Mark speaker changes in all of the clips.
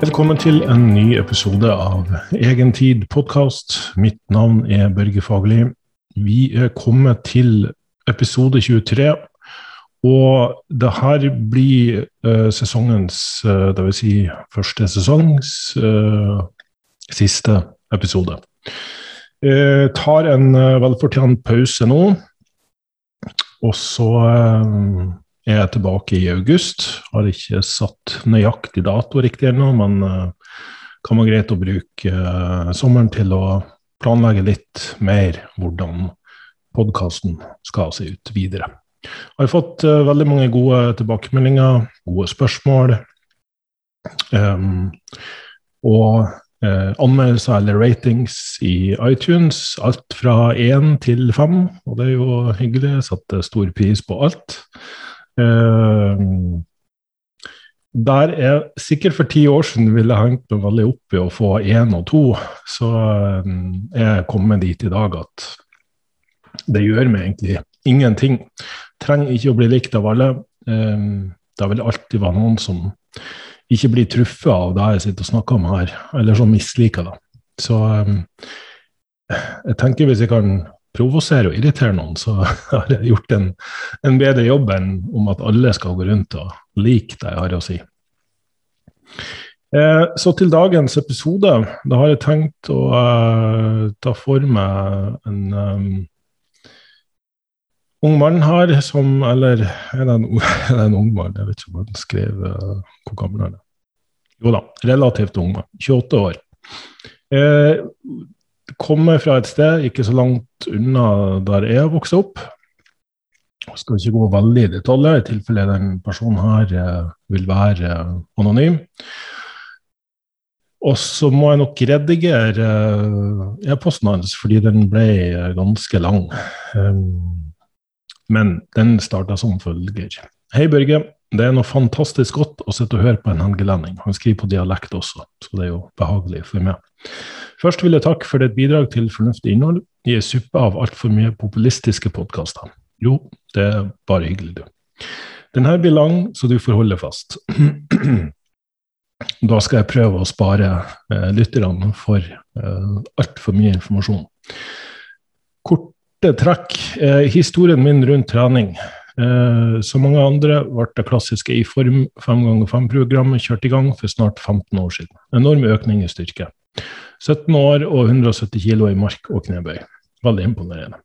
Speaker 1: Velkommen til en ny episode av Egentid podkast. Mitt navn er Børge Fagerli. Vi er kommet til episode 23. Og det her blir uh, sesongens, uh, det vil si første sesongs uh, siste episode. Jeg tar en velfortjent pause nå, og så er jeg er tilbake i august. Har ikke satt nøyaktig dato riktig ennå, men uh, kan være greit å bruke uh, sommeren til å planlegge litt mer hvordan podkasten skal se ut videre. Jeg har fått uh, veldig mange gode tilbakemeldinger, gode spørsmål. Um, og Eh, anmeldelser eller ratings i iTunes. Alt fra én til fem, og det er jo hyggelig. Jeg setter stor pris på alt. Uh, der er sikkert for ti år siden ville hengt meg veldig opp i å få én og to, så jeg er kommet dit i dag at det gjør meg egentlig ingenting. Trenger ikke å bli likt av alle. Uh, det vil alltid være noen som ikke blir truffet av det jeg sitter og snakker om her, eller som misliker det. Så jeg tenker hvis jeg kan provosere og irritere noen, så har jeg gjort en, en, bedre jobb enn om at alle skal gå rundt og like det jeg har å si. Eh, så til dagens episode. Da har jeg tenkt å eh, ta for meg en um, ung mann her som Eller er det en, er det en ung mann? Jeg vet ikke om han skrev uh, hvor gammel han er. Jo da, relativt ung mann. 28 år. Eh, kommer fra et sted ikke så langt unna der jeg vokste opp. Jeg skal ikke gå veldig i detaljer, i tilfelle den personen her eh, vil være eh, anonym. Og så må jeg nok redigere eh, e-posten hans, fordi den ble ganske lang. Um, men den starta som følger. Hei, Børge. Det er noe fantastisk godt å sitte og høre på en helgelending. Han skriver på dialekt også, så det er jo behagelig for meg. Først vil jeg takke for ditt bidrag til fornuftig innhold i ei suppe av altfor mye populistiske podkaster. Jo, det er bare hyggelig, du. Den her blir lang, så du får holde fast. da skal jeg prøve å spare eh, lytterne for eh, altfor mye informasjon. Korte trekk. Eh, historien min rundt trening. Eh, som mange andre ble det klassiske i form 5 ganger 5-programmet kjørt i gang for snart 15 år siden. Enorm økning i styrke. 17 år og 170 kg i mark og knebøy. Veldig imponerende.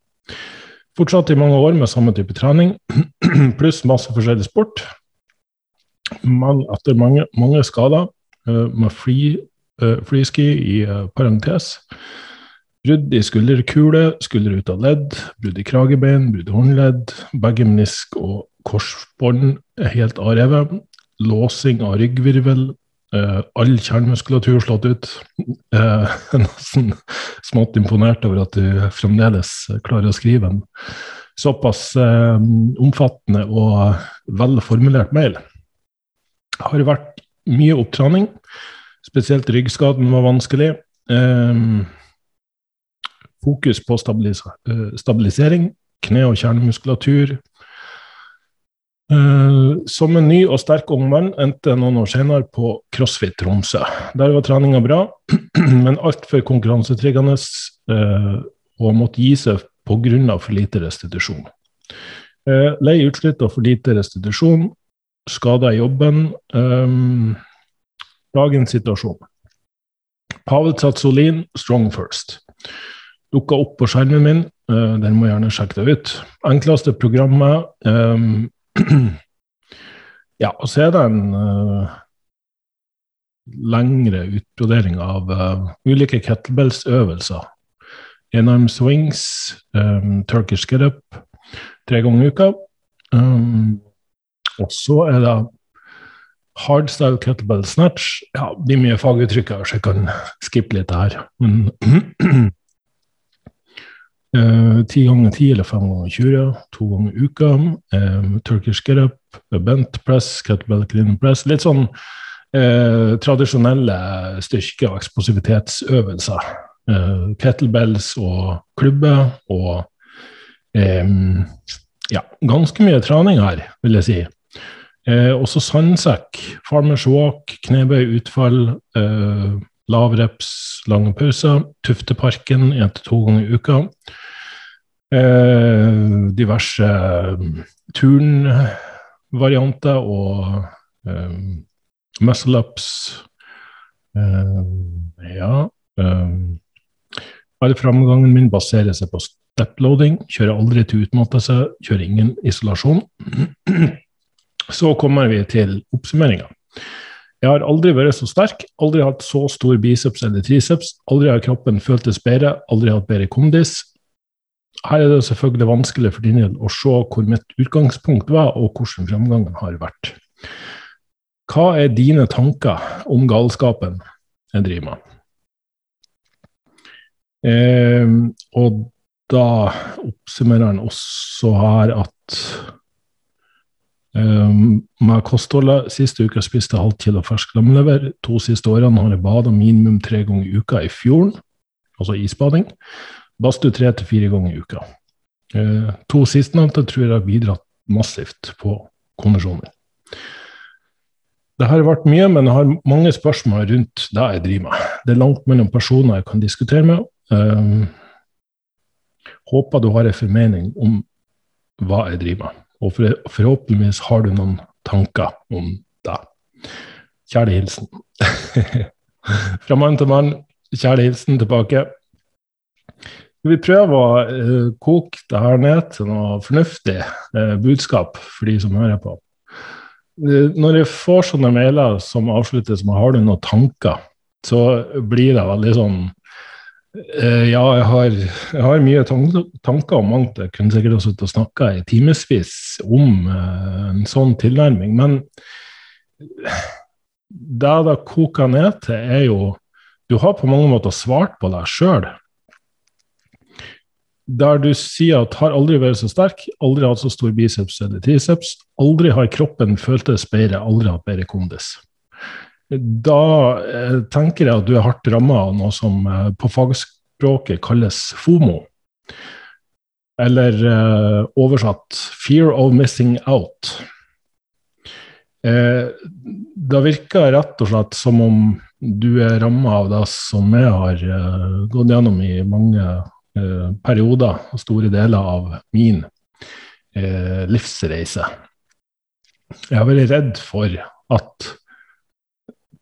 Speaker 1: Fortsatt i mange år med samme type trening, pluss masse forskjellig sport. Men etter mange, mange skader, uh, med free, uh, freeski i uh, parentes, Brudd i skulderkule, skulder ut av ledd, brudd i kragebein, brudd i håndledd, begge menisk og korsbånd er helt avrevet, låsing av ryggvirvel, uh, all kjernemuskulatur slått ut. Uh, nesten smått imponert over at du fremdeles klarer å skrive en såpass uh, omfattende og velformulert mail. Det har vært mye opptrening, spesielt ryggskaden var vanskelig. Uh, Fokus på eh, stabilisering, kne- og kjernemuskulatur. Uh, som en ny og sterk ung mann endte noen år senere på CrossFit Tromsø. Der var treninga bra, men altfor konkurransetriggende uh, og måtte gi seg pga. for lite restitusjon. Uh, lei utslitt og for lite restitusjon, skada i jobben. Um, dagens situasjon. Pavel Tsatsolin, strong first dukka opp på skjermen min. Den må gjerne sjekke det ut. Enkleste programmet um, Ja, og så er det en uh, lengre utbrodering av uh, ulike kettlebells-øvelser. Enarm swings, um, Turkish get up tre ganger i uka. Um, og så er det hardstyle kettlebell snatch. Ja, det blir mye faguttrykk her, så jeg kan skippe litt her. Men ti ganger ti eller fem ganger 20, to ganger i uka. Uh, Turkish get up, bent press, kettlebell clean press. Litt sånn Eh, tradisjonelle styrke- og eksplosivitetsøvelser. kettlebells og klubbe og eh, ja, ganske mye trening her, vil jeg si. Eh, også sandsekk, farmers walk, knebøy, utfall, eh, lavreps, lange pauser. Tufteparken én til to ganger i uka. Eh, diverse um, turnvarianter og eh, muscle-ups. Eh, ja. Um, all framgangen min baserer seg på step-loading. Kjører aldri til utmattelse, kjører ingen isolasjon. Så kommer vi til oppsummeringa. Jeg har aldri vært så sterk, aldri hatt så stor biceps eller triceps, aldri har kroppen føltes bedre, aldri hatt bedre kondis. Her er det selvfølgelig vanskelig for din del å se hvor mitt utgangspunkt var, og hvordan fremgangen har vært. Hva er dine tanker om galskapen jeg driver med? Eh, og da oppsummerer han også her at Um, med kostholdet Siste uke spiste jeg halvt kilo fersk lamlever. To siste årene har jeg bada minimum tre ganger i uka i fjorden, altså isbading. Badstue tre til fire ganger i uka. Uh, to sistnevnte tror jeg har bidratt massivt på kondisjonen. Det har vært mye, men jeg har mange spørsmål rundt det jeg driver med. Det er langt mellom personer jeg kan diskutere med. Um, håper du har en formening om hva jeg driver med. Og for, forhåpentligvis har du noen tanker om det. Kjære hilsen. Fra mann til mann, kjære hilsen tilbake. Vi prøver å uh, koke det her ned til noe fornuftig uh, budskap for de som hører på. Uh, når jeg får sånne mailer som avsluttes med 'har du noen tanker', så blir det veldig sånn ja, jeg har, jeg har, mye tanker om mangt. Jeg kunne sikkert også og snakka i timevis om uh, en sånn tilnærming. Men det det koker ned til, er jo Du har på mange måter svart på deg sjøl. Der du sier at 'har aldri vært så sterk', aldri hatt så stor biceps eller triceps, aldri har kroppen føltes bedre, aldri hatt bedre kondis. Da eh, tenker jeg at du er hardt ramma av noe som eh, på fagspråket kalles FOMO. Eller eh, oversatt 'fear of missing out'. Eh, det virker rett og slett som om du er ramma av det som jeg har gått gjennom i mange perioder og store deler av min livsreise. Jeg har vært redd for at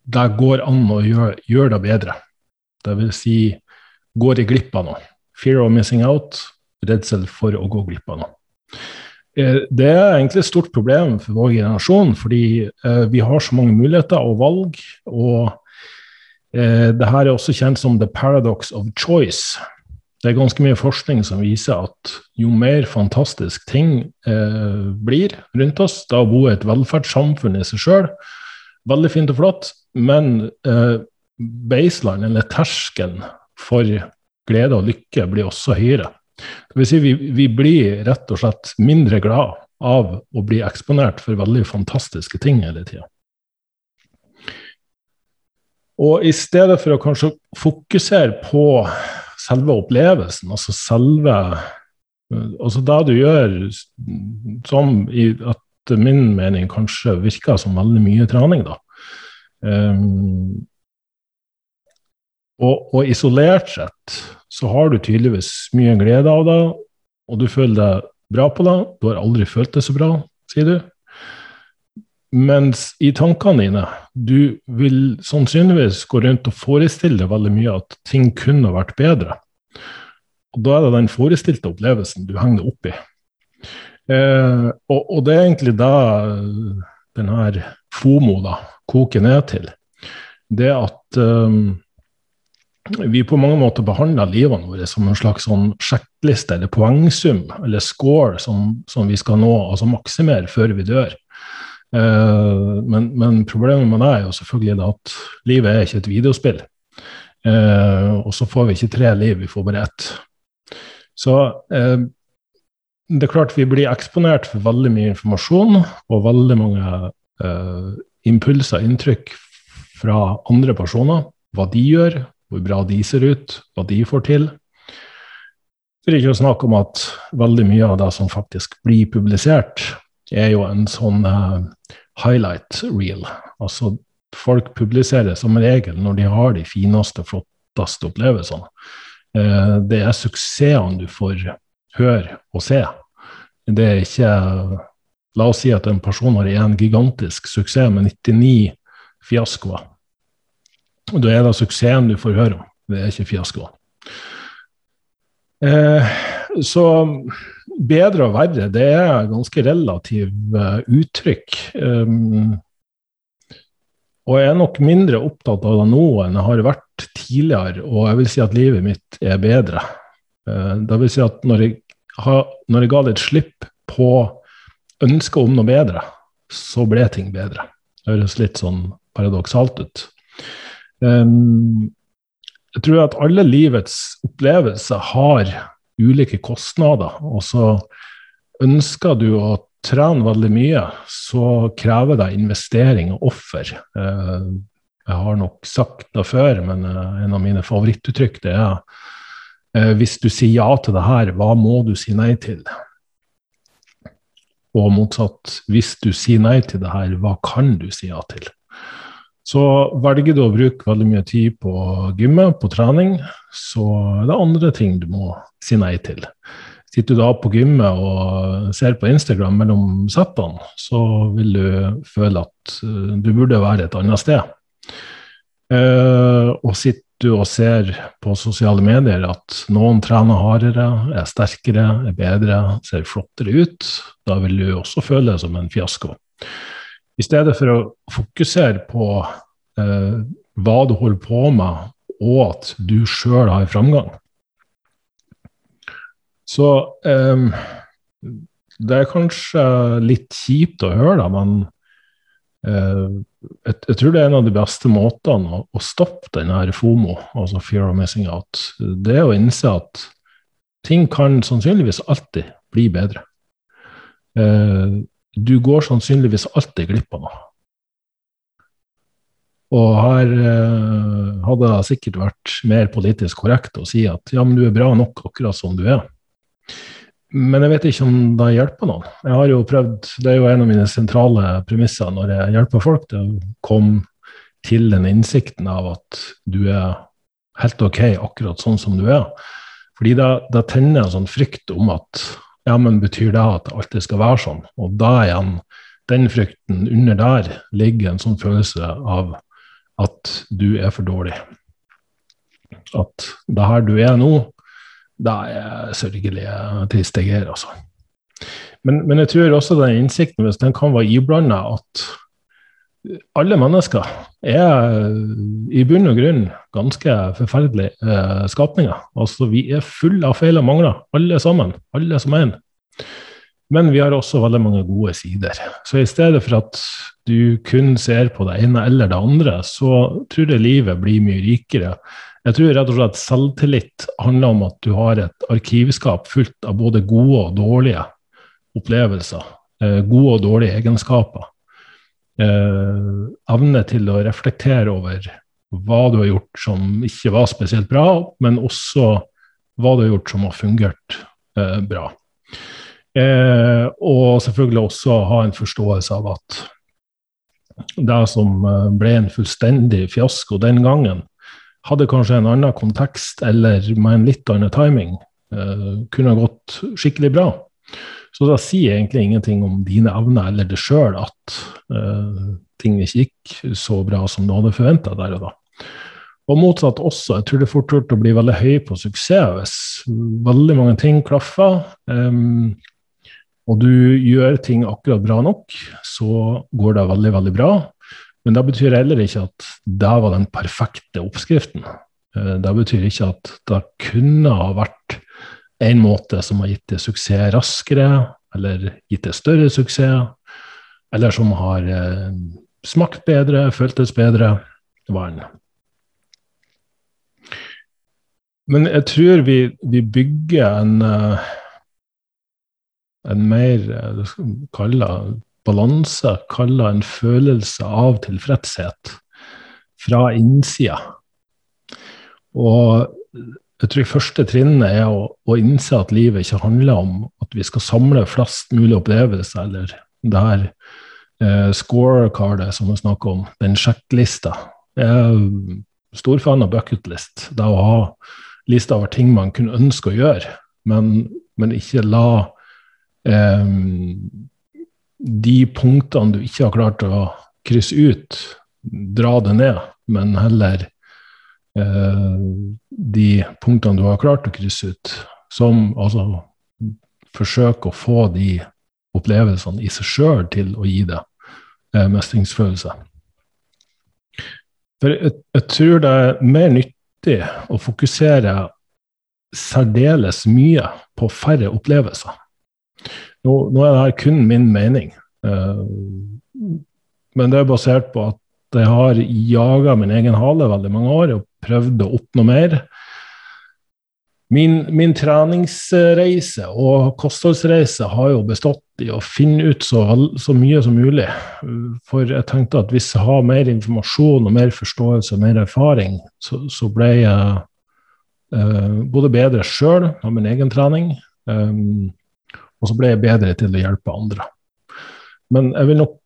Speaker 1: det går an å gjøre, gjøre det bedre. Det vil si, går jeg glipp av noe? Fear of missing out, redsel for å gå glipp av noe. Eh, det er egentlig et stort problem for vår generasjon, fordi eh, vi har så mange muligheter og valg. Og eh, det her er også kjent som the paradox of choice. Det er ganske mye forskning som viser at jo mer fantastisk ting blir rundt oss, da å bo i et velferdssamfunn i seg sjøl, veldig fint og flott, men eh, baseline, eller terskelen for glede og lykke, blir også høyere. Det vil si vi, vi blir rett og slett mindre glad av å bli eksponert for veldig fantastiske ting hele tida. Og i stedet for å kanskje fokusere på selve opplevelsen, altså selve Altså det du gjør, som i at min mening kanskje virker som veldig mye trening, da, Um, og, og, isolert sett så har du tydeligvis mye glede av det, og du føler deg bra på det. Du har aldri følt det så bra, sier du. Mens i tankene dine, du vil sannsynligvis gå rundt og forestille deg veldig mye at ting kunne vært bedre. Og da er det den forestilte opplevelsen du henger deg opp i. Eh, og, og, det er egentlig da den her FOMO da, koker ned til, det at um, vi på mange måter behandler livene våre som en slags sånn sjekkliste eller poengsum eller score som, som, vi skal nå, altså maksimere før vi dør. Uh, men, men, problemet med det er jo selvfølgelig at livet er ikke et videospill. Uh, og så får vi ikke tre liv, vi får bare ett. Så uh, det er klart vi blir eksponert for veldig mye informasjon og veldig mange impulser, inntrykk fra andre personer. Hva de gjør, hvor bra de ser ut, hva de får til. For ikke å snakke om at veldig mye av det som faktisk blir publisert, er jo en sånn uh, highlight reel. Altså folk publiserer som regel når de har de fineste, flotteste opplevelsene. Uh, det er suksessene du får høre og se. Det er ikke La oss si at en person har en gigantisk suksess med 99 fiaskoer. Da er det suksessen du får høre om, det er ikke fiaskoer. Eh, så bedre og verre, det er ganske relativt uh, uttrykk. Um, og jeg er nok mindre opptatt av det nå enn jeg har vært tidligere, og jeg vil si at livet mitt er bedre. Uh, det vil si at når jeg, ha, når jeg ga litt slipp på ønsket om noe bedre, så ble ting bedre. Det høres litt sånn paradoksalt ut. Um, jeg tror at alle livets opplevelser har ulike kostnader. Og så ønsker du å trene veldig mye, så krever det investering og offer. Uh, jeg har nok sagt det før, men uh, en av mine favorittuttrykk det er eh, hvis du sier ja til det her, hva må du si nei til? Og motsatt, hvis du sier nei til det her, hva kan du si ja til? Så velger du å bruke veldig mye tid på gymmet, på trening, så er det andre ting du må si nei til. Sitter du da på gymmet og ser på Instagram mellom settene, så vil du føle at eh, du burde være et annet sted. Uh, og sitter du og ser på sosiale medier at noen trener hardere, er sterkere, er bedre, ser flottere ut, da vil du også føle det som en fiasko. I stedet for å fokusere på eh, hva du holder på med, og at du sjøl har framgang. Så eh, det er kanskje litt kjipt å høre, da, men eh, jeg, jeg, tror det er en av de beste måtene å, å stoppe denne FOMO, altså fear of missing out. Det er å innse at ting kan sannsynligvis alltid bli bedre. Eh, du går sannsynligvis alltid glipp av noe. Og her eh, hadde det sikkert vært mer politisk korrekt å si at ja, men du er bra nok akkurat som du er. Men jeg vet ikke om det hjelper noen. Jeg har jo prøvd, Det er jo en av mine sentrale premisser når jeg hjelper folk, til å komme til den innsikten av at du er helt ok akkurat sånn som du er. Fordi da tenner jeg en sånn frykt om at ja, men betyr det at det alltid skal være sånn? Og da igjen, den frykten under der ligger en sånn følelse av at du er for dårlig. At det her du er nå, det er sørgelige, triste greier, altså. Men, men, jeg tror også den innsikten, hvis den kan være iblanda, at alle mennesker er i bunn og grunn ganske forferdelige eh, skapninger. Altså, vi er fulle av feil og mangler, alle sammen. Alle som en. Men vi har også veldig mange gode sider. Så i stedet for at du kun ser på det ene eller det andre, så tror jeg livet blir mye rikere. Jeg tror rett og slett selvtillit handler om at du har et arkivskap fullt av både gode og dårlige opplevelser. Eh, gode og dårlige egenskaper eh, evne til å reflektere over hva du har gjort som ikke var spesielt bra, men også hva du har gjort som har fungert eh, bra. Og selvfølgelig også ha en forståelse av at det som ble en fullstendig fiasko den gangen, hadde kanskje en annen kontekst eller med en litt annen timing, uh, kunne gått skikkelig bra. Så da sier egentlig ingenting om dine evner eller det sjøl at uh, ting ikke gikk så bra som du hadde forventa der og da. Og motsatt også. Jeg tror det er fort gjort å bli veldig høy på suksess hvis veldig mange ting klaffer. Um, og du gjør ting akkurat bra nok, så går det veldig, veldig bra. Men det betyr heller ikke at det var den perfekte oppskriften. Uh, det betyr ikke at det kunne ha vært en måte som har gitt det suksess raskere, eller gitt det større suksess, eller som har eh, smakt bedre, føltes bedre. Det var en Men jeg tror vi, vi bygger en, uh, en mer uh, kalla balanse, kaller en følelse av tilfredshet fra innsida. Og jeg tror første trinnet er å, å, innse at livet ikke handler om at vi skal samle flest mulig opplevelser, eller der eh, scorecardet som vi snakker om, den sjekklista. Jeg er stor fan av bucketlist. Det å ha lista over ting man kunne ønske å gjøre, men, men ikke la eh, de punktene du ikke har klart å krysse ut, dra det ned, men heller eh, de punktene du har klart å krysse ut, som altså forsøker å få de opplevelsene i seg sjøl til å gi deg eh, mestringsfølelse. For jeg, jeg, tror det er mer nyttig å fokusere særdeles mye på færre opplevelser. Nå, nå er dette kun min mening, eh, men det er basert på at jeg har jaga min egen hale veldig mange år og prøvd å oppnå mer. Min, min, treningsreise og kostholdsreise har jo bestått i å finne ut så, så, mye som mulig. For jeg tenkte at hvis jeg har mer informasjon og mer forståelse og mer erfaring, så, så ble jeg uh, både bedre sjøl av min egen trening, um, og så ble jeg bedre til å hjelpe andre. Men jeg vil nok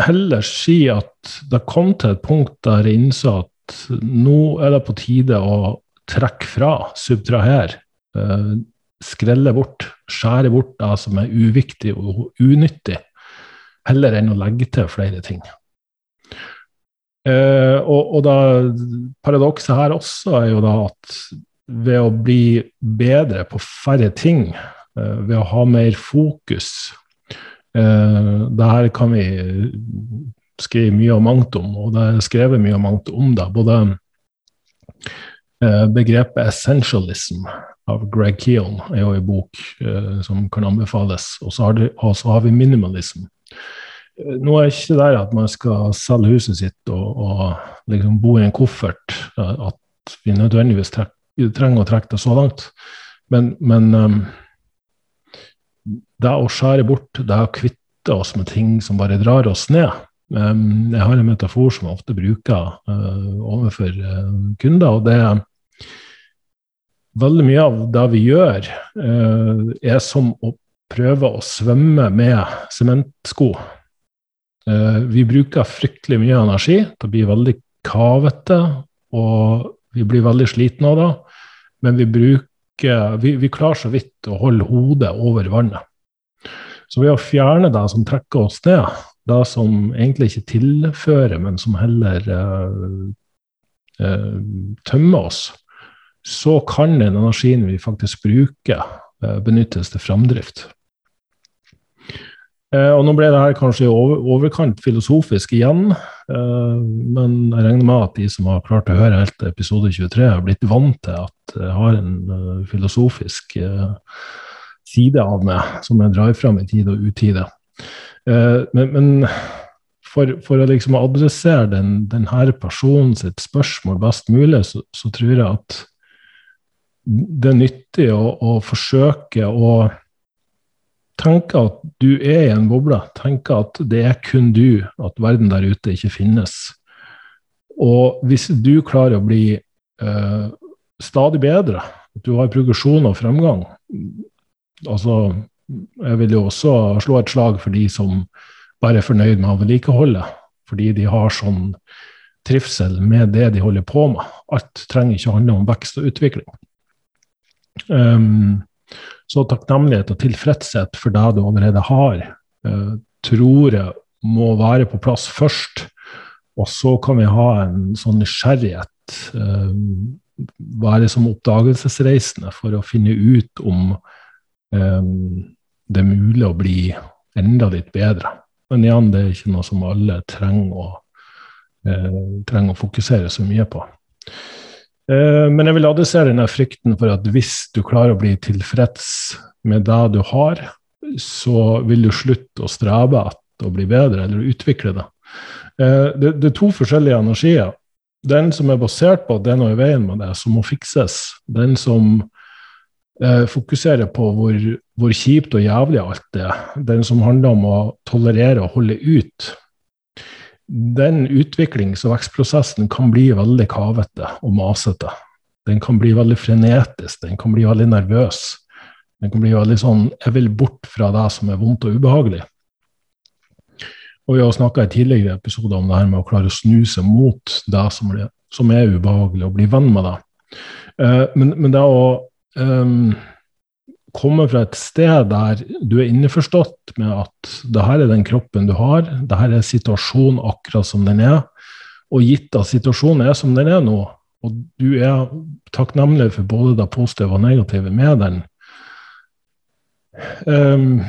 Speaker 1: heller si at det kom til et punkt der jeg innså at nå er det på tide å trekke fra, subtrahere, uh, skrelle bort, skjære bort det som er uviktig og unyttig, heller enn å legge til flere ting. Uh, og, og paradokset her også er jo da at ved å bli bedre på færre ting, ved å ha mer fokus uh, Det her kan vi skrive mye og mangt om, og det er skrevet mye og mangt om det. Både Eh, begrepet 'essentialism' av Greg Keon er jo en bok som kan anbefales. Og så har, vi 'minimalism'. Nå er ikke det at man skal selge huset sitt og, og liksom bo i en koffert, at vi nødvendigvis trenger å trekke det så langt. Men, men det å skjære bort, det å kvitte oss med ting som bare drar oss ned Jeg har en metafor som jeg ofte bruker overfor kunder, og det er veldig mye av det vi gjør, eh, er som å prøve å svømme med sementsko. Eh, vi bruker fryktelig mye energi. Det blir veldig kavete, og vi blir veldig slitne av det. Men vi, bruker, vi, vi klarer så vidt å holde hodet over vannet. Så ved å fjerne det som trekker oss ned, det som egentlig ikke tilfører, men som heller uh, uh, tømmer oss, så kan den energien vi faktisk bruker, eh, benyttes til framdrift. Og nå ble det her kanskje over, overkant filosofisk igjen, men jeg regner med at de som har klart å høre helt episode 23, har blitt vant til at jeg har en filosofisk side av meg som jeg drar fram i tid og utide. Men, men for, for, å liksom adressere den, denne personens spørsmål best mulig, så, så tror jeg at det er nyttig å, å, forsøke å tenke at du er i en boble. Tenke at det er kun du, at verden der ute ikke finnes. Og hvis du klarer å bli eh, stadig bedre, at du har progresjon og fremgang altså, Jeg vil jo også slå et slag for de som bare er fornøyd med å vedlikeholde, fordi de har sånn trivsel med det de holder på med. Alt trenger ikke å handle om vekst og utvikling. Um, så takknemlighet og tilfredshet for det du allerede har, uh, tror jeg må være på plass først. Og så kan vi ha en sånn nysgjerrighet, uh, være som oppdagelsesreisende for å finne ut om det er mulig å bli enda litt bedre. Men igjen, det er ikke noe som alle trenger å, uh, trenger å fokusere så mye på. Eh, men jeg vil adressere denne frykten for at hvis du klarer å bli tilfreds med det du har, så vil du slutte å strebe etter å bli bedre eller utvikle det. Eh, det, det er to forskjellige energier. Den som er basert på at det er noe i veien med det, som må fikses. Den som eh, fokuserer på hvor, hvor, kjipt og jævlig alt er. Den som handler om å tolerere og holde ut den utviklings- og vekstprosessen kan bli veldig kavete og masete. Den kan bli veldig frenetisk, den kan bli veldig nervøs. Den kan bli veldig sånn Jeg vil bort fra det som er vondt og ubehagelig. Og vi har snakka i tidligere episoder om det her med å klare å snu seg mot det som er, ubehagelig, og bli venn med det. Uh, men, men, det å um, kommer fra et sted der du er innforstått med at det her er den kroppen du har, det her er situasjonen akkurat som den er, og gitt at situasjonen er som den er nå, og du er takknemlig for både det positive og negative med den um,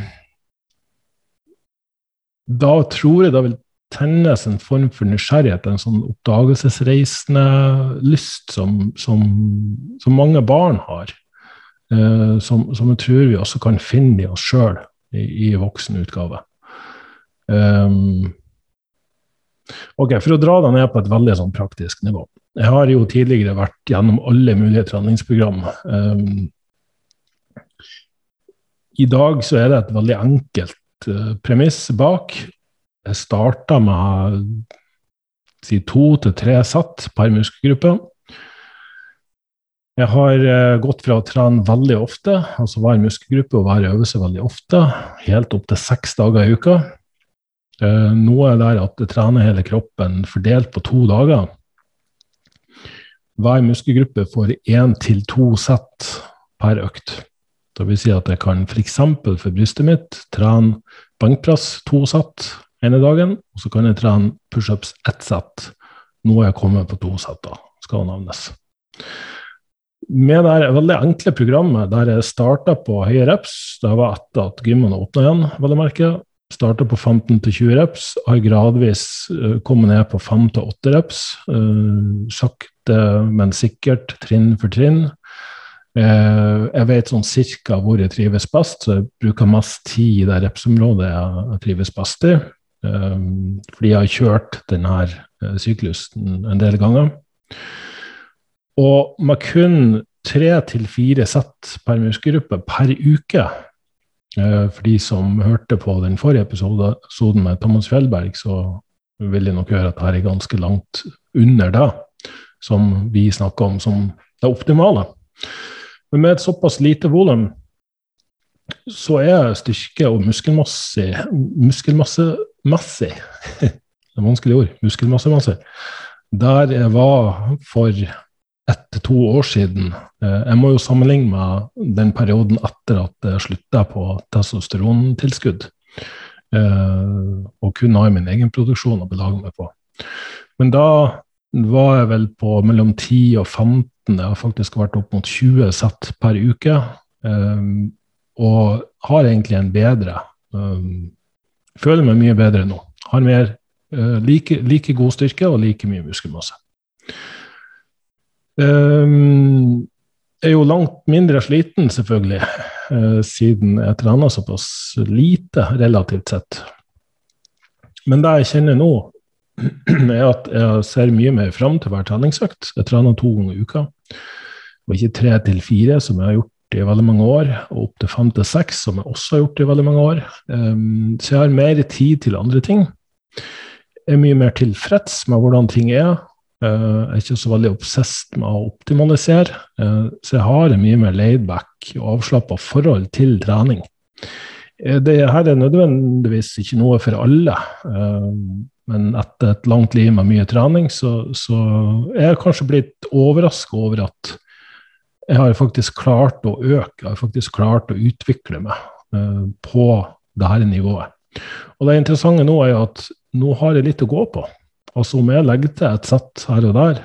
Speaker 1: Da tror jeg det vil tennes en form for nysgjerrighet, en sånn oppdagelsesreisende lyst som, som, som mange barn har. Uh, som, som, jeg tror vi også kan finne i oss sjøl i, i voksen utgave. Um, Ok, For å dra det ned på et veldig sånn praktisk nivå. Jeg har jo tidligere vært gjennom alle mulige treningsprogram. Um, I dag så er det et veldig enkelt uh, premiss bak. Jeg starta med si to til tre sett per muskelgruppe. Jeg har uh, gått fra å trene veldig ofte, altså hver muskelgruppe og hver øvelse veldig ofte, helt opp til seks dager i uka. Uh, er det at jeg trener hele kroppen fordelt på to dager. Hver muskelgruppe får én til to sett per økt. Det vil si at jeg kan f.eks. For, for brystet mitt trene bankpress to sett ene dagen, og så kan jeg trene pushups ett sett. Nå er jeg kommet på to sett, da, skal det nevnes. Med det veldig enkle programmet der jeg starta på høye reps, det var etter at gymmene åpna igjen, vel å merke, Starta på 15 20 reps, har gradvis uh, kommet ned på 5 8 reps. Uh, sakte, men sikkert, trinn for trinn. Uh, jeg vet sånn cirka hvor jeg trives best, så jeg bruker mest tid i det repsområdet jeg trives best i. fordi jeg har kjørt denne syklusen en del ganger. Og med kun tre til fire sett per muskelgruppe per uke Eh, for de som hørte på den forrige episoden med Thomas Fjellberg, så vil de nok høre at dette er ganske langt under det som vi snakker om som det optimale. Men med et såpass lite volum så er styrke og muskelmasse muskelmassemessig Det er vanskelig ord. Muskelmassemessig. Der jeg var for ett til to år siden. Eh, jeg må jo sammenligne med den perioden etter at jeg slutta på testosterontilskudd. Eh, og kun har min egen produksjon å belage meg på. Men da var jeg vel på mellom 10 og 15. Jeg har faktisk vært opp mot 20 sett per uke. Eh, og har egentlig en bedre Føler meg mye bedre nå. Har mer, like, like god styrke og like mye muskelmasse. Um, er jo langt mindre sliten, selvfølgelig, uh, siden jeg trener såpass lite relativt sett. Men det jeg kjenner nå, er at jeg ser mye mer fram til hver treningsøkt. Jeg trener to ganger i uka, og ikke tre til fire, som jeg har gjort i veldig mange år, og opp til fem til seks, som jeg også har gjort i veldig mange år. Um, så jeg har mer tid til andre ting. Jeg er mye mer tilfreds med hvordan ting er, jeg er ikke så veldig obsesst med å optimalisere, eh, så jeg har et mye mer laidback og avslappa forhold til trening. Eh, det her er nødvendigvis ikke noe for alle, men etter et langt liv med mye trening, så, så er jeg kanskje blitt overraska over at jeg har faktisk klart å øke, jeg har faktisk klart å utvikle meg på dette nivået. Og det interessante nå er jo at nå har jeg litt å gå på. Altså om jeg legger til et sett her og der,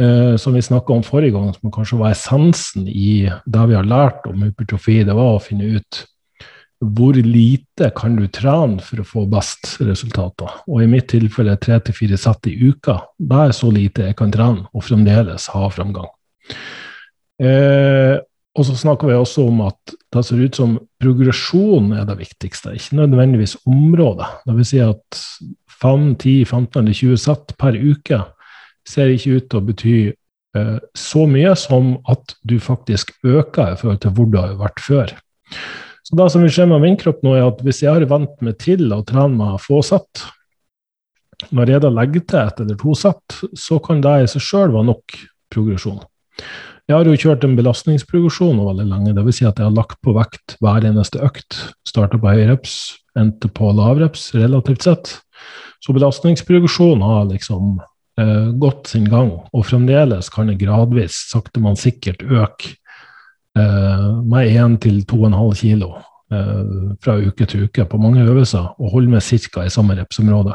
Speaker 1: eh, som vi snakka om forrige gang, som kanskje var essensen i det vi har lært om hypertrofi, det var å finne ut hvor lite kan du trene for å få best resultater. Og i mitt tilfelle tre til fire sett i uka. Det er så lite jeg kan trene og fremdeles ha framgang. Eh, og så snakker vi også om at det ser ut som progresjon er det viktigste, ikke nødvendigvis området. Det vil si at 5, 10, 15 eller 20 sett per uke ser ikke ut til å bety eh, så mye som at du faktisk øker i forhold til hvor du har vært før. Så det som vil skje med min kropp nå, er at hvis jeg har vent meg til å trene meg få sett, når jeg da legger til ett eller to sett, så kan det i seg sjøl være nok progresjon. Jeg har jo kjørt en belastningsprogresjon veldig lenge. Dvs. Si at jeg har lagt på vekt hver eneste økt. Starta på høyreps, endte på lavreps relativt sett. Så belastningsproduksjonen har liksom eh, gått sin gang, og fremdeles kan det gradvis, sakte, men sikkert, øke eh, med 1 til 2,5 kilo eh, fra uke til uke på mange øvelser, og holde med ca. i samme repsområde.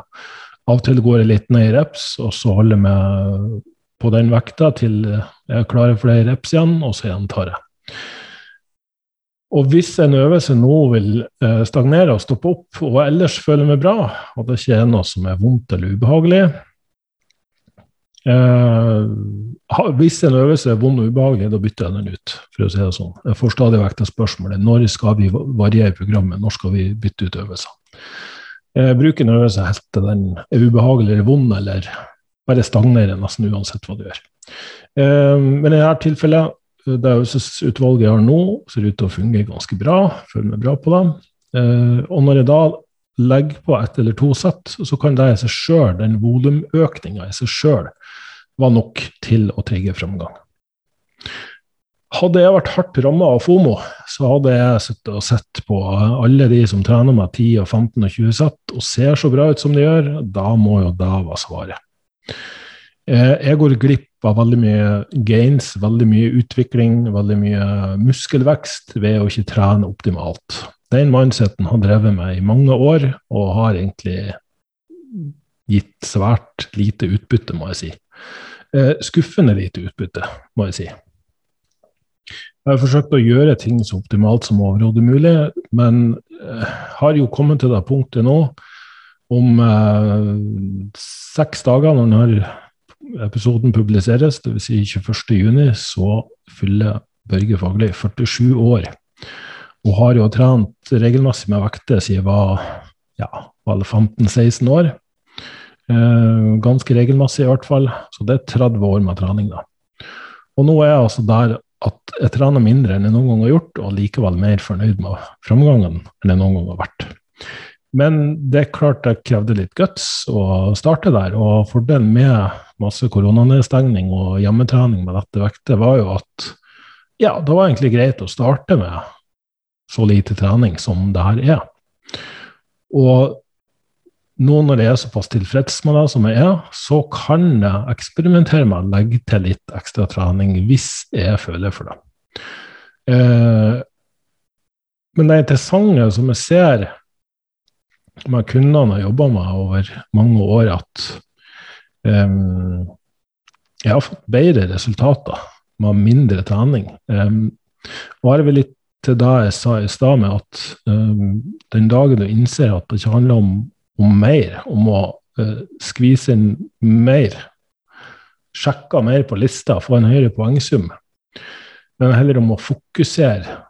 Speaker 1: Av og til går jeg litt ned i reps, og så holder jeg på den vekta til jeg klarer flere reps igjen, og så gjentar jeg. Og hvis en øvelse nå vil eh, stagnere og stoppe opp, og ellers føler meg bra, og det ikke er noe som er vondt eller ubehagelig eh, Hvis en øvelse er vond og ubehagelig, da bytter jeg den ut, for å si det sånn. Jeg får stadig vekk det spørsmålet når skal vi variere programmet, når skal vi bytte ut øvelser? Jeg bruker en øvelse helt til den er ubehagelig eller vond, eller bare stagnerer nesten uansett hva du gjør. Eh, men i dette tilfellet det øvelsesutvalget jeg har nå, ser ut til å fungere ganske bra. Følger meg bra på det. Eh, og når jeg da legger på ett eller to sett, så kan det i seg sjøl, den volumøkninga i seg sjøl, være nok til å trigge framgang. Hadde jeg vært hardt ramma av FOMO, så hadde jeg sittet og sett på alle de som trener med 10, 15 og 20 sett og ser så bra ut som de gjør. Da må jo det være svaret. Eh, jeg går glipp av veldig mye gains, veldig mye utvikling, veldig mye muskelvekst ved å ikke trene optimalt. Den mindseten har drevet meg i mange år, og har egentlig gitt svært lite utbytte, må jeg si. Eh, skuffende lite utbytte, må jeg si. Jeg har forsøkt å gjøre ting så optimalt som overhodet mulig, men eh, har jo kommet til det punktet nå om eh, seks dager, når den har episoden publiseres, dvs. Si 21.6, så fyller Børge Fagerli 47 år. Og har jo trent regelmessig med vekter siden jeg var ja, 15-16 år. Eh, ganske regelmessig i hvert fall. Så det er 30 år med trening, da. Og nå er jeg altså der at jeg trener mindre enn jeg noen gang har gjort, og likevel mer fornøyd med framgangen enn jeg noen gang har vært. Men det er klart det krevde litt guts å starte der. Og fordelen med masse koronanedstengning og hjemmetrening med dette vektet, var jo at ja, det var egentlig greit å starte med så lite trening som det her er. Og nå når jeg er såpass tilfreds med det som jeg er, så kan jeg eksperimentere med å legge til litt ekstra trening hvis jeg føler for det. Eh, men det interessante som jeg ser med kundene jeg jobber med over mange år, at um, jeg har fått bedre resultater med mindre trening. Um, og her er vi litt til det jeg sa i stad, med at um, den dagen du innser at det ikke handler om, om mer, om å uh, skvise inn mer, sjekke mer på lista, få en høyere poengsum, men heller om å fokusere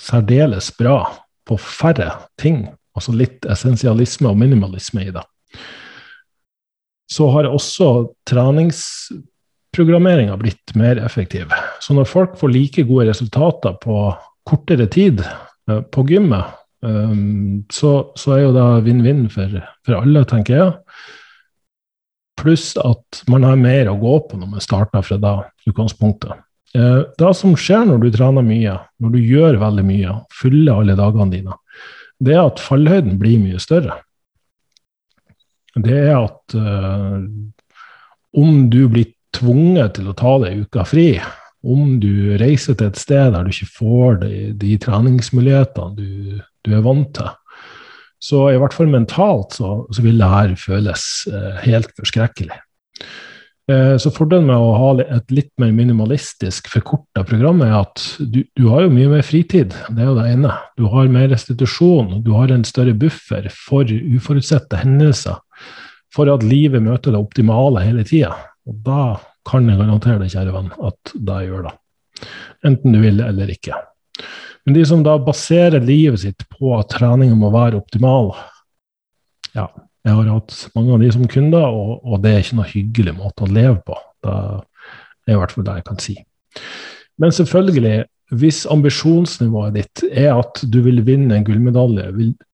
Speaker 1: særdeles bra på færre ting Altså litt essensialisme og minimalisme i det. Så har også treningsprogrammeringa blitt mer effektiv. Så når folk får like gode resultater på kortere tid eh, på gymmet, eh, så, så er jo det vinn-vinn for, for alle, tenker jeg. Pluss at man har mer å gå på når man starter fra det utgangspunktet. Eh, det som skjer når du trener mye, når du gjør veldig mye, fyller alle dagene dine, det er at fallhøyden blir mye større. Det er at uh, om du blir tvunget til å ta deg uka fri, om du reiser til et sted der du ikke får de, de treningsmulighetene du, du, er vant til, så i hvert fall mentalt så, så vil det her føles uh, helt forskrekkelig. Eh, så fordelen med å ha et litt mer minimalistisk forkorta program er at du, du, har jo mye mer fritid. Det er jo det ene. Du har mer restitusjon. Du har en større buffer for uforutsette hendelser. For at livet møter det optimale hele tida. Og da kan jeg garantere deg, kjære venn, at det gjør det. Enten du vil eller ikke. Men de som da baserer livet sitt på at treningen må være optimal, ja, jeg har hatt mange av de som kunder, og, og, det er ikke noe hyggelig måte å leve på. Det er i hvert fall det jeg kan si. Men selvfølgelig, hvis ambisjonsnivået ditt er at du vil vinne en gullmedalje,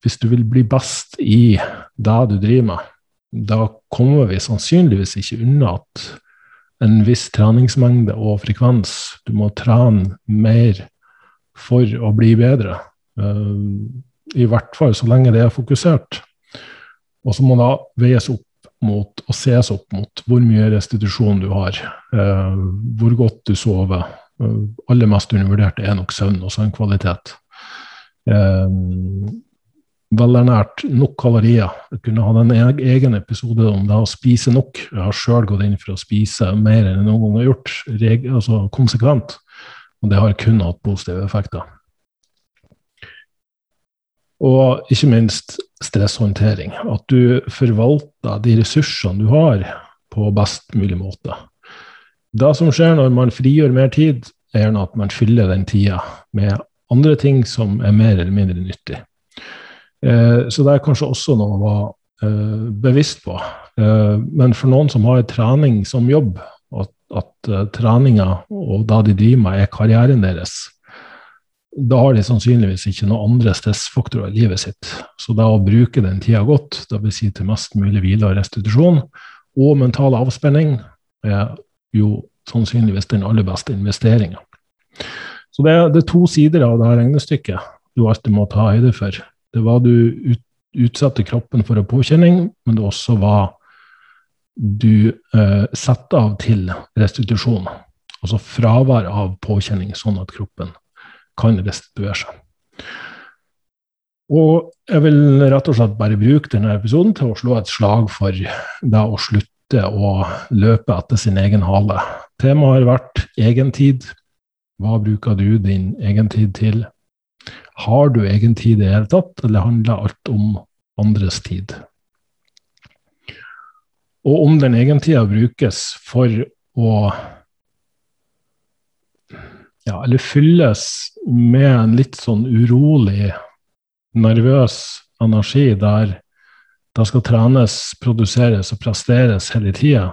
Speaker 1: hvis du vil bli best i det du driver med, da kommer vi sannsynligvis ikke unna at en viss treningsmengde og frekvens Du må trene mer for å bli bedre. Uh, I hvert fall så lenge det er fokusert. Og så må da veies opp mot og ses opp mot hvor mye restitusjon du har, eh, hvor godt du sover. Eh, aller mest undervurdert er nok søvn og søvnkvalitet. Eh, velernært, nok kalorier. Jeg kunne hatt en egen episode om det å spise nok. Jeg har sjøl gått inn for å spise mer enn jeg noen gang har gjort, reg, altså konsekvent. Og det har kun hatt positive effekter. Og ikke minst stresshåndtering. At du forvalter de ressursene du har, på best mulig måte. Det som skjer når man frigjør mer tid, er gjerne at man fyller den tida med andre ting som er mer eller mindre nyttig. Eh, så det er kanskje også noe å være eh, bevisst på. Eh, men for noen som har trening som jobb, at, at treninga og det de driver med, er karrieren deres, da har de sannsynligvis ikke noen andre stressfaktorer i livet sitt. Så da å bruke den tida godt, dvs. Si til mest mulig hvile og restitusjon, og mental avspenning, er jo sannsynligvis den aller beste investeringa. Så det er, det er, to sider av det her regnestykket du alltid må ta høyde for. Det var du ut, utsetter kroppen for en påkjenning, men det også var du eh, setter av til restitusjon. Altså fravær av påkjenning, sånn at kroppen kan restituere seg. Og jeg vil rett og slett bare bruke denne episoden til å slå et slag for det å slutte å løpe etter sin egen hale. Temaet har vært egentid. Hva bruker du din egentid til? Har du egentid i det hele tatt, eller handler alt om andres tid? Og om den egentida brukes for å ja, eller fylles med en litt sånn urolig, nervøs energi der det skal trenes, produseres og presteres hele tida,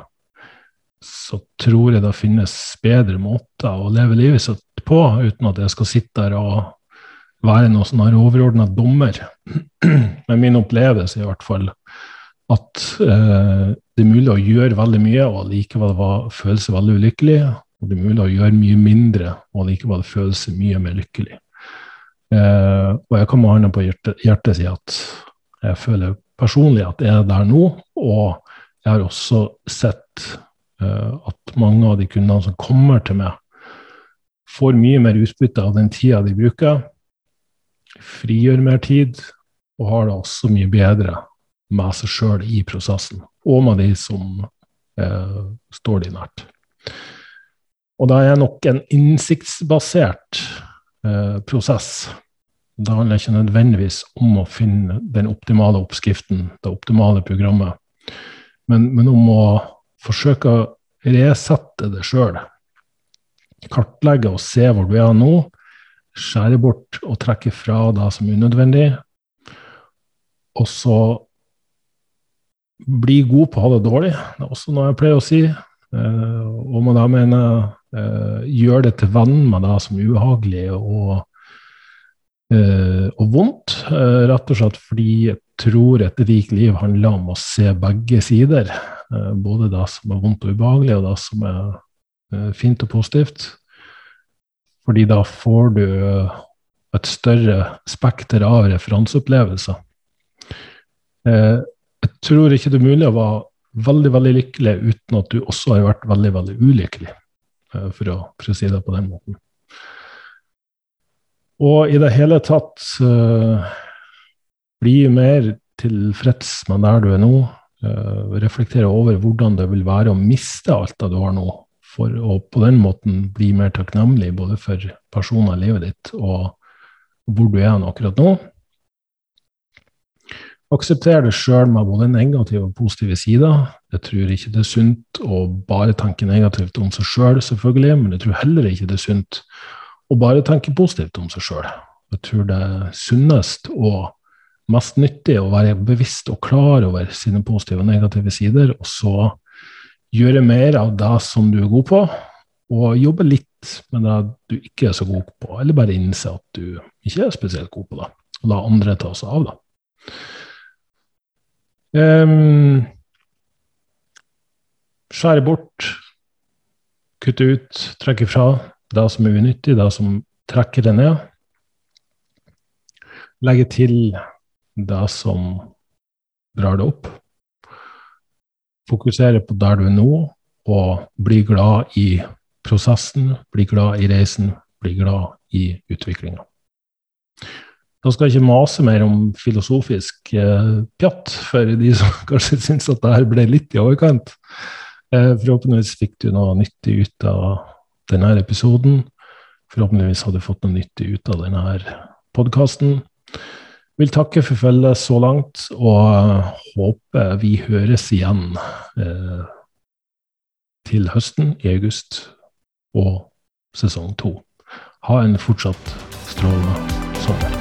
Speaker 1: så tror jeg det finnes bedre måter å leve livet sitt på, uten at jeg skal sitte der og være noen sånn overordna dommer. Men min opplevelse i hvert fall at eh, det er mulig å gjøre veldig mye og likevel føle seg veldig ulykkelig, og det er mulig å gjøre mye mindre og likevel føle seg mye mer lykkelig. Eh, og jeg kan med hånda på hjertet, hjertet si at jeg føler personlig at jeg er der nå. Og jeg har også sett uh, at mange av de kundene som kommer til meg, får mye mer utbytte av den tida de bruker, frigjør mer tid og har det også mye bedre med seg sjøl i prosessen, og med de som uh, står de nært. Og det er nok en innsiktsbasert uh, prosess. Det handler ikke nødvendigvis om å finne den optimale oppskriften, det optimale programmet, men, men om å forsøke å resette det sjøl. Kartlegge og se hvor du er nå. Skjære bort og trekke fra det som er unødvendig. Og så bli god på å ha det dårlig. Det er også noe jeg pleier å si. Eh, og med det mener uh, gjør det til venn med det som er ubehagelig og, og vondt. Uh, rett og slett fordi jeg tror et rikt liv handler om å se begge sider. både det som er vondt og ubehagelig, og det som er fint og positivt. Fordi da får du et større spekter av referanseopplevelser. jeg tror ikke det er mulig å være veldig veldig lykkelig uten at du også har vært veldig veldig ulykkelig. Eh, for å, for å si det på den måten. Og i det hele tatt uh, bli mer tilfreds med der du er nå. Uh, reflektere over hvordan det vil være å miste alt det du har nå, for å på den måten bli mer takknemlig både for personer i livet ditt og hvor du er akkurat nå. Aksepter det sjøl med både negative og positive sider. Jeg tror ikke det er sunt å bare tenke negativt om seg sjøl, selv, selvfølgelig, men jeg tror heller ikke det er sunt å bare tenke positivt om seg sjøl. Jeg tror det er sunnest og mest nyttig å være bevisst og klar over sine positive og negative sider, og så gjøre mer av det som du er god på, og jobbe litt med det du ikke er så god på, eller bare innse at du ikke er spesielt god på det, og la andre ta seg av det. Um, skjære bort, kutte ut, trekke fra det som er unyttig, det som trekker det ned. legge til det som drar det opp. Fokusere på der du er nå, og bli glad i prosessen, bli glad i reisen, bli glad i utviklinga. Da skal jeg ikke mase mer om filosofisk eh, pjatt for de som kanskje syns at det her ble litt i overkant. Eh, forhåpentligvis fikk du noe nyttig ut av denne episoden. Forhåpentligvis har du fått noe nyttig ut av denne podkasten. Vil takke for følget så langt, og håper vi høres igjen eh, til høsten, i august, og sesong to. Ha en fortsatt strålende sommer.